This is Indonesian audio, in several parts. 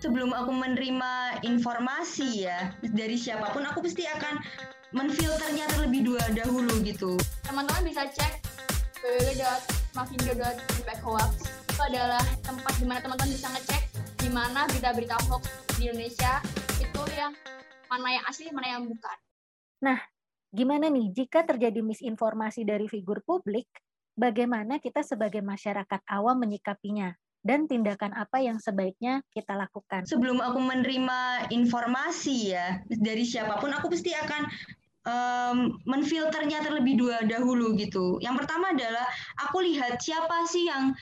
sebelum aku menerima informasi ya dari siapa pun aku pasti akan menfilternya terlebih dua dahulu gitu. Teman-teman bisa cek www.mafindo.impacthoax itu adalah tempat di mana teman-teman bisa ngecek di mana berita-berita hoax di Indonesia itu yang mana yang asli, mana yang bukan. Nah, gimana nih jika terjadi misinformasi dari figur publik, bagaimana kita sebagai masyarakat awam menyikapinya? Dan tindakan apa yang sebaiknya kita lakukan. Sebelum aku menerima informasi ya dari siapa pun, aku pasti akan um, menfilternya terlebih dua dahulu gitu. Yang pertama adalah aku lihat siapa sih yang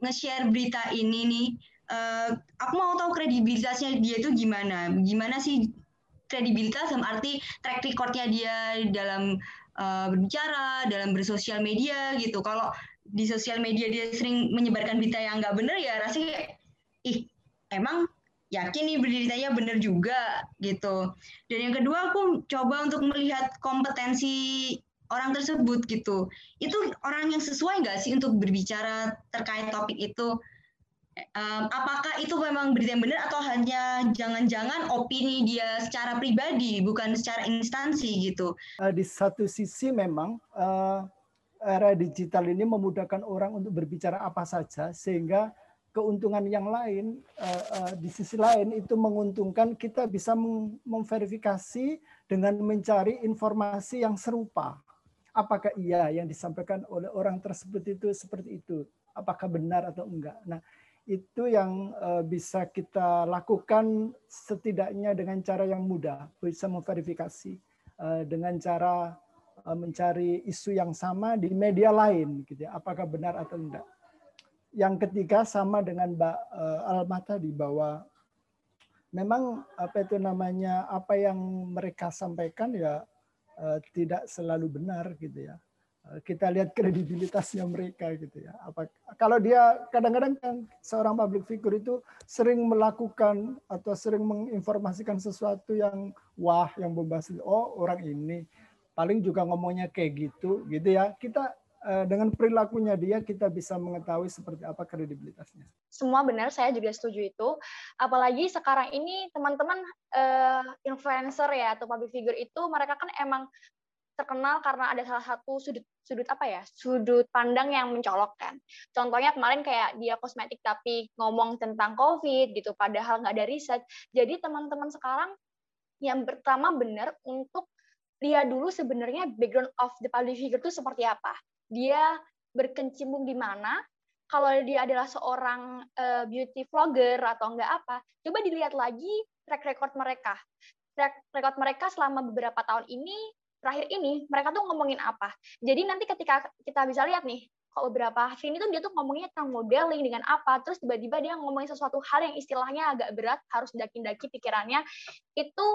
nge-share berita ini nih. Uh, aku mau tahu kredibilitasnya dia itu gimana. Gimana sih kredibilitas dalam arti track recordnya dia dalam uh, berbicara, dalam bersosial media gitu. Kalau di sosial media dia sering menyebarkan berita yang nggak benar ya rasanya ih emang yakin nih beritanya benar juga gitu. Dan yang kedua aku coba untuk melihat kompetensi orang tersebut gitu. Itu orang yang sesuai nggak sih untuk berbicara terkait topik itu? Um, apakah itu memang berita yang benar atau hanya jangan-jangan opini dia secara pribadi bukan secara instansi gitu? Uh, di satu sisi memang uh, era digital ini memudahkan orang untuk berbicara apa saja sehingga keuntungan yang lain uh, uh, di sisi lain itu menguntungkan kita bisa memverifikasi dengan mencari informasi yang serupa. Apakah iya yang disampaikan oleh orang tersebut itu seperti itu? Apakah benar atau enggak? Nah, itu yang uh, bisa kita lakukan setidaknya dengan cara yang mudah, bisa memverifikasi dengan cara mencari isu yang sama di media lain, gitu ya. Apakah benar atau enggak? Yang ketiga sama dengan Mbak uh, Alma tadi bahwa memang apa itu namanya apa yang mereka sampaikan ya uh, tidak selalu benar gitu ya. Kita lihat kredibilitasnya mereka gitu ya. Apa kalau dia kadang-kadang kan seorang public figure itu sering melakukan atau sering menginformasikan sesuatu yang wah yang bombastis. Oh, orang ini paling juga ngomongnya kayak gitu gitu ya. Kita Eh, dengan perilakunya dia kita bisa mengetahui seperti apa kredibilitasnya. Semua benar, saya juga setuju itu. Apalagi sekarang ini teman-teman uh, influencer ya atau public figure itu mereka kan emang terkenal karena ada salah satu sudut sudut apa ya sudut pandang yang mencolok kan contohnya kemarin kayak dia kosmetik tapi ngomong tentang covid gitu padahal nggak ada riset jadi teman-teman sekarang yang pertama benar untuk lihat dulu sebenarnya background of the public figure itu seperti apa? Dia berkecimpung di mana? Kalau dia adalah seorang uh, beauty vlogger atau enggak apa coba dilihat lagi track record mereka. Track record mereka selama beberapa tahun ini terakhir ini mereka tuh ngomongin apa? Jadi nanti ketika kita bisa lihat nih kalau beberapa hari ini tuh dia tuh ngomongnya tentang modeling dengan apa terus tiba-tiba dia ngomongin sesuatu hal yang istilahnya agak berat harus daki-daki pikirannya itu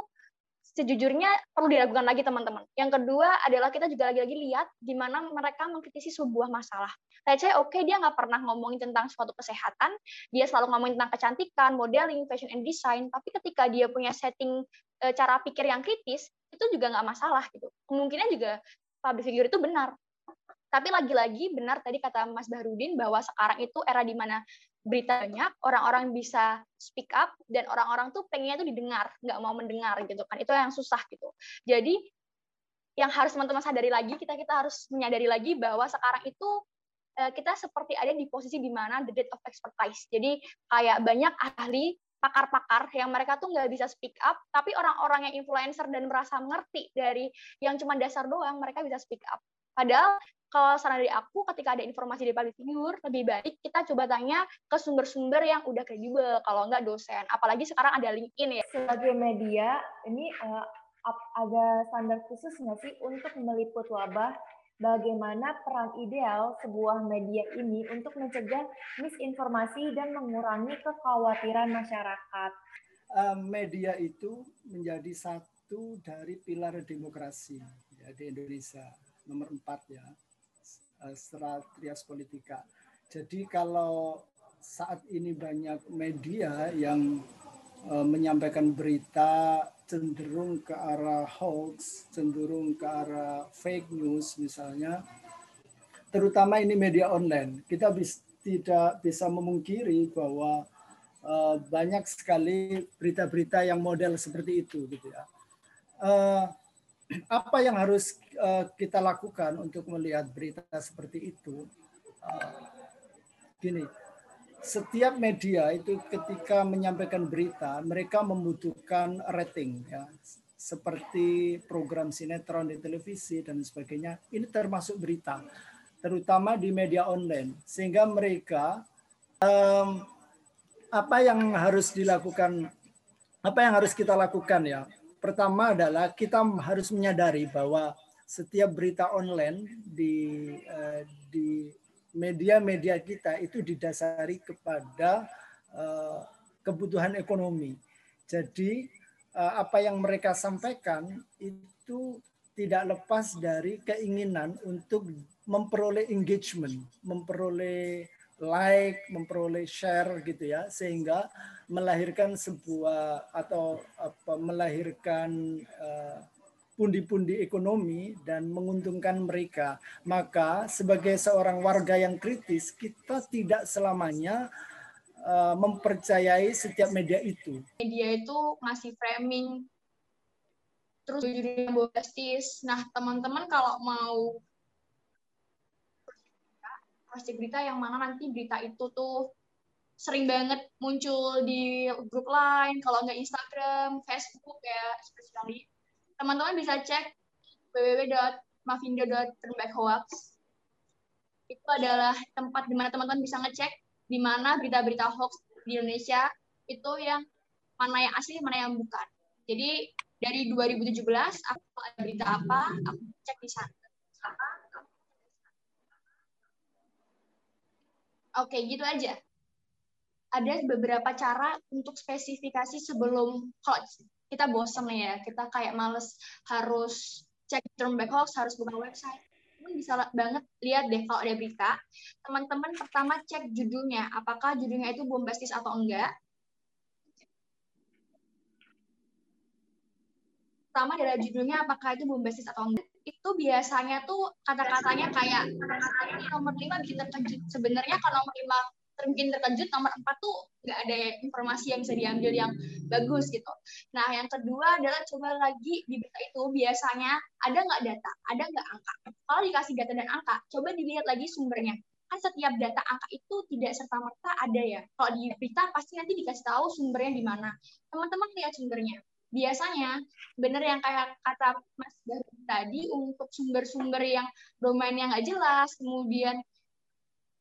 sejujurnya perlu diragukan lagi teman-teman. Yang kedua adalah kita juga lagi-lagi lihat di mana mereka mengkritisi sebuah masalah. Let's say oke okay, dia nggak pernah ngomongin tentang suatu kesehatan, dia selalu ngomongin tentang kecantikan, modeling, fashion and design, tapi ketika dia punya setting e, cara pikir yang kritis, itu juga nggak masalah gitu. Kemungkinan juga public figure itu benar. Tapi lagi-lagi benar tadi kata Mas Bahrudin bahwa sekarang itu era di mana berita banyak, orang-orang bisa speak up, dan orang-orang tuh pengennya tuh didengar, nggak mau mendengar gitu kan. Itu yang susah gitu. Jadi yang harus teman-teman sadari lagi, kita kita harus menyadari lagi bahwa sekarang itu eh, kita seperti ada di posisi di mana the dead of expertise. Jadi kayak banyak ahli pakar-pakar yang mereka tuh nggak bisa speak up, tapi orang-orang yang influencer dan merasa mengerti dari yang cuma dasar doang, mereka bisa speak up. Padahal kalau saran dari aku ketika ada informasi dari public figure lebih baik kita coba tanya ke sumber-sumber yang udah kredibel kalau nggak dosen. Apalagi sekarang ada LinkedIn ya. Sebagai media ini uh, ada standar khusus nggak sih untuk meliput wabah? Bagaimana peran ideal sebuah media ini untuk mencegah misinformasi dan mengurangi kekhawatiran masyarakat? Media itu menjadi satu dari pilar demokrasi ya, di Indonesia nomor empat ya Eh, serat trias politika. Jadi kalau saat ini banyak media yang uh, menyampaikan berita cenderung ke arah hoax, cenderung ke arah fake news misalnya, terutama ini media online. Kita bis, tidak bisa memungkiri bahwa uh, banyak sekali berita-berita yang model seperti itu gitu ya. Uh, apa yang harus uh, kita lakukan untuk melihat berita seperti itu? Uh, gini, setiap media itu ketika menyampaikan berita, mereka membutuhkan rating ya seperti program sinetron di televisi dan sebagainya. Ini termasuk berita, terutama di media online, sehingga mereka um, apa yang harus dilakukan, apa yang harus kita lakukan ya? Pertama adalah kita harus menyadari bahwa setiap berita online di uh, di media-media kita itu didasari kepada uh, kebutuhan ekonomi. Jadi Eh, apa yang mereka sampaikan itu tidak lepas dari keinginan untuk memperoleh engagement, memperoleh like, memperoleh share gitu ya, sehingga melahirkan sebuah atau apa melahirkan uh, pundi-pundi ekonomi dan menguntungkan mereka. Maka sebagai seorang warga yang kritis, kita tidak selamanya uh, mempercayai setiap media itu. Media itu ngasih framing, terus bombastis. Nah, teman-teman kalau mau cross berita yang mana nanti berita itu tuh sering banget muncul di grup lain, kalau nggak Instagram, Facebook ya, especially. Teman-teman bisa cek www.mavindo.turnbackhoax. Itu adalah tempat di mana teman-teman bisa ngecek di mana berita-berita hoax di Indonesia itu yang mana yang asli, mana yang bukan. Jadi dari 2017 aku ada berita apa, aku cek di sana. Oke, gitu aja. Ada beberapa cara untuk spesifikasi sebelum kalau kita bosan ya, kita kayak males harus cek term back hoax, harus buka website. Teman-teman bisa banget lihat deh kalau ada berita, teman-teman pertama cek judulnya, apakah judulnya itu bombastis atau enggak. Pertama adalah judulnya apakah itu bombastis atau enggak. Itu biasanya tuh kata-katanya kayak kata-katanya nomor lima bikin terkejut. Sebenarnya kalau nomor lima mungkin terkejut nomor empat tuh nggak ada informasi yang bisa diambil yang bagus gitu. Nah yang kedua adalah coba lagi di berita itu biasanya ada nggak data, ada nggak angka. Kalau dikasih data dan angka, coba dilihat lagi sumbernya. Kan setiap data angka itu tidak serta merta ada ya. Kalau di berita pasti nanti dikasih tahu sumbernya di mana. Teman-teman lihat sumbernya. Biasanya benar yang kayak kata Mas Daru tadi untuk sumber-sumber yang domainnya nggak jelas, kemudian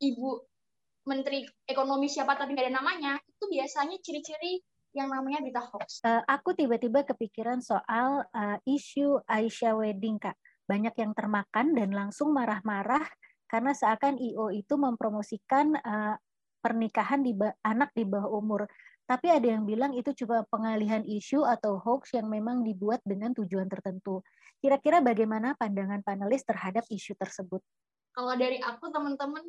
ibu menteri ekonomi siapa tapi nggak ada namanya, itu biasanya ciri-ciri yang namanya berita hoax. Uh, aku tiba-tiba kepikiran soal uh, isu Aisyah Wedding, Kak. Banyak yang termakan dan langsung marah-marah karena seakan IO itu mempromosikan uh, pernikahan di anak di bawah umur. Tapi ada yang bilang itu cuma pengalihan isu atau hoax yang memang dibuat dengan tujuan tertentu. Kira-kira bagaimana pandangan panelis terhadap isu tersebut? Kalau dari aku, teman-teman,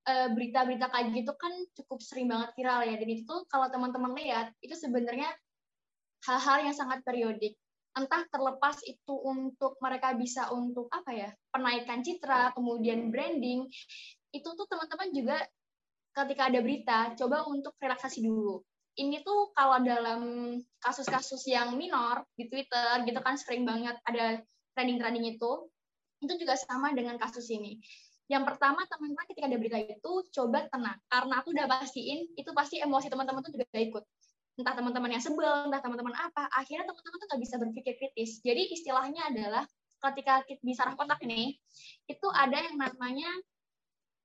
Eh, berita-berita kayak gitu kan cukup sering banget viral ya. Dan itu kalau teman-teman lihat, itu sebenarnya hal-hal yang sangat periodik. Entah terlepas itu untuk mereka bisa untuk apa ya, penaikan citra, kemudian branding, itu tuh teman-teman juga ketika ada berita, coba untuk relaksasi dulu. Ini tuh kalau dalam kasus-kasus yang minor di Twitter gitu kan sering banget ada trending-trending itu, itu juga sama dengan kasus ini. Yang pertama teman-teman ketika ada berita itu coba tenang. Karena aku udah pastiin itu pasti emosi teman-teman tuh juga ikut. Entah teman-teman yang sebel entah teman-teman apa akhirnya teman-teman tuh nggak bisa berpikir kritis. Jadi istilahnya adalah ketika di saraf otak ini itu ada yang namanya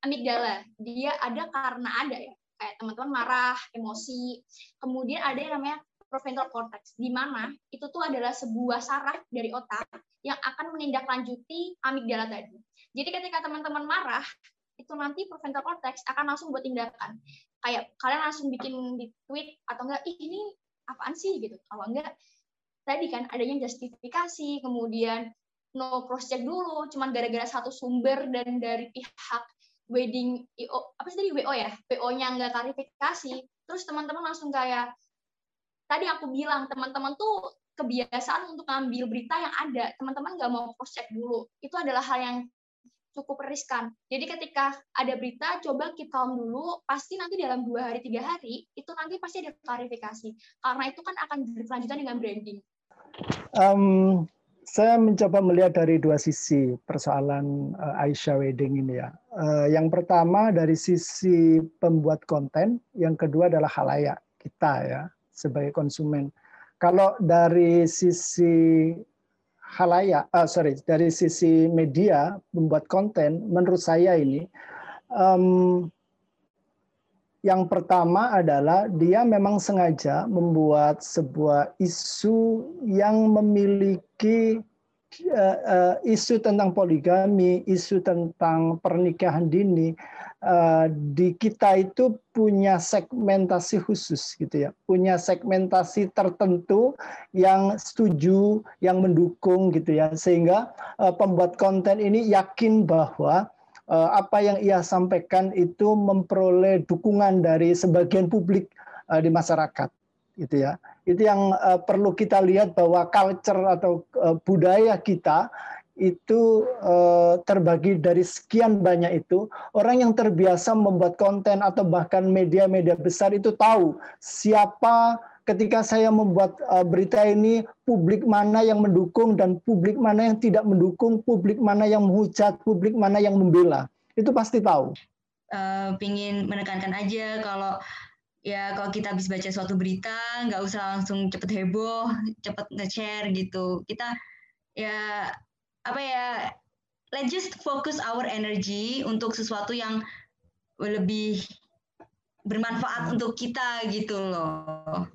amigdala. Dia ada karena ada ya. Kayak teman-teman marah emosi. Kemudian ada yang namanya prefrontal cortex di mana itu tuh adalah sebuah saraf dari otak yang akan menindaklanjuti amigdala tadi. Jadi ketika teman-teman marah, itu nanti prefrontal cortex akan langsung buat tindakan. Kayak kalian langsung bikin di tweet atau enggak, ih ini apaan sih? gitu. Kalau enggak, tadi kan adanya justifikasi, kemudian no cross check dulu, cuman gara-gara satu sumber dan dari pihak wedding IO, apa sih tadi WO ya, WO-nya nggak klarifikasi, terus teman-teman langsung kayak, tadi aku bilang teman-teman tuh kebiasaan untuk ngambil berita yang ada, teman-teman nggak mau cross check dulu, itu adalah hal yang cukup riskan. Jadi ketika ada berita, coba keep calm dulu. Pasti nanti dalam dua hari, tiga hari, itu nanti pasti ada klarifikasi. Karena itu kan akan berkelanjutan dengan branding. Um, saya mencoba melihat dari dua sisi persoalan uh, Aisyah Wedding ini ya. Uh, yang pertama dari sisi pembuat konten, yang kedua adalah halayak kita ya sebagai konsumen. Kalau dari sisi halayak, uh, sorry, dari sisi media membuat konten, menurut saya ini um, yang pertama adalah dia memang sengaja membuat sebuah isu yang memiliki uh, uh, isu tentang poligami, isu tentang pernikahan dini uh, di kita itu punya segmentasi khusus gitu ya, punya segmentasi tertentu yang setuju, yang mendukung gitu ya, sehingga uh, pembuat konten ini yakin bahwa apa yang ia sampaikan itu memperoleh dukungan dari sebagian publik eh, di masyarakat gitu ya. Itu yang eh, perlu kita lihat bahwa culture atau budaya kita itu terbagi dari sekian banyak itu orang yang terbiasa membuat konten atau bahkan media-media besar itu tahu siapa ketika saya membuat berita ini publik mana yang mendukung dan publik mana yang tidak mendukung, publik mana yang menghujat, publik mana yang membela. Itu pasti tahu. Uh, pingin menekankan aja kalau ya kalau kita habis baca suatu berita nggak usah langsung cepet heboh, cepet nge-share gitu. Kita ya apa ya let's just focus our energy untuk sesuatu yang lebih bermanfaat untuk kita gitu loh.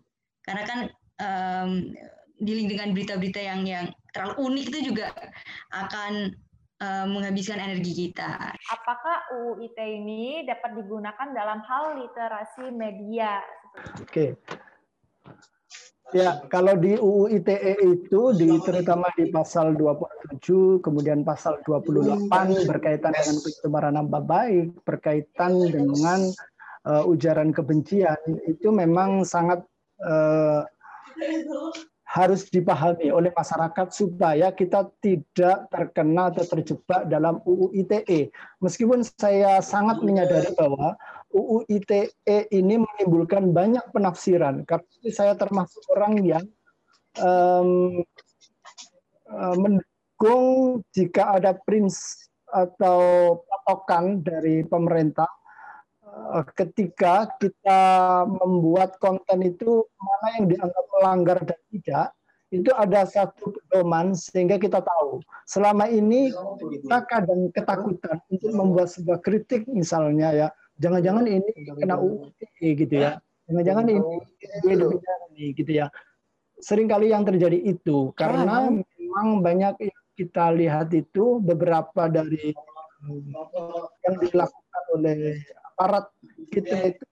Karena kan um, dealing dengan berita-berita yang yang terlalu unik itu juga akan uh, menghabiskan energi kita. Apakah UU ITE ini dapat digunakan dalam hal literasi media? Oke. Okay. Ya, kalau di UU ITE itu di terutama di pasal 27 kemudian pasal 28 berkaitan dengan pencemaran nama baik, berkaitan dengan uh, ujaran kebencian itu memang sangat uh, harus dipahami oleh masyarakat supaya kita tidak terkena atau terjebak dalam UU ITE. Meskipun saya sangat menyadari bahwa UU ITE ini menimbulkan banyak penafsiran, karena saya termasuk orang yang um, mendukung jika ada prinsip atau patokan dari pemerintah Eh, ketika kita membuat konten itu mana yang dianggap melanggar dan tidak itu ada satu pedoman sehingga kita tahu. Selama ini kita kadang ketakutan untuk membuat sebuah kritik misalnya ya jangan-jangan ini kena UITE gitu ya jangan-jangan ini ini gitu ya. Seringkali yang terjadi itu karena memang banyak yang kita lihat itu beberapa dari yang dilakukan oleh aparat kita iya. itu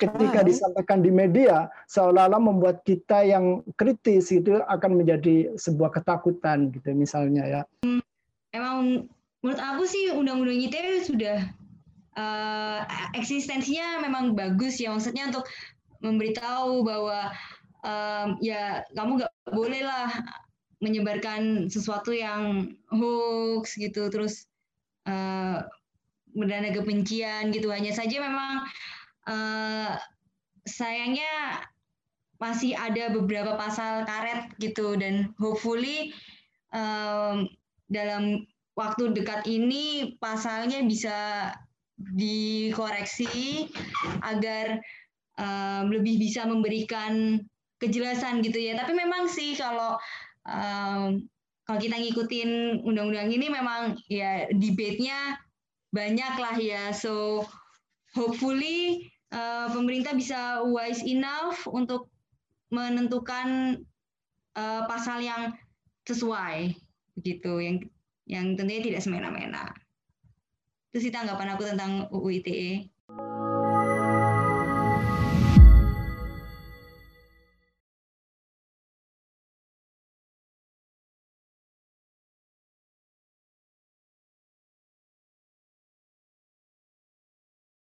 ketika disampaikan di media seolah-olah membuat kita yang kritis itu akan menjadi sebuah ketakutan gitu misalnya ya. Emang menurut aku sih undang-undang ITE sudah uh, eksistensinya memang bagus ya maksudnya untuk memberitahu bahwa um, ya kamu nggak boleh lah menyebarkan sesuatu yang hoax gitu terus uh, berdana kebencian gitu. Hanya saja memang uh, sayangnya masih ada beberapa pasal karet gitu. Dan hopefully um, dalam waktu dekat ini pasalnya bisa dikoreksi agar um, lebih bisa memberikan kejelasan gitu ya. Tapi memang sih kalau um, kalau kita ngikutin undang-undang ini memang ya debate-nya banyak lah ya. So hopefully uh, pemerintah bisa wise enough untuk menentukan uh, pasal yang sesuai begitu yang yang tentunya tidak semena-mena. Itu sih tanggapan aku tentang UU ITE.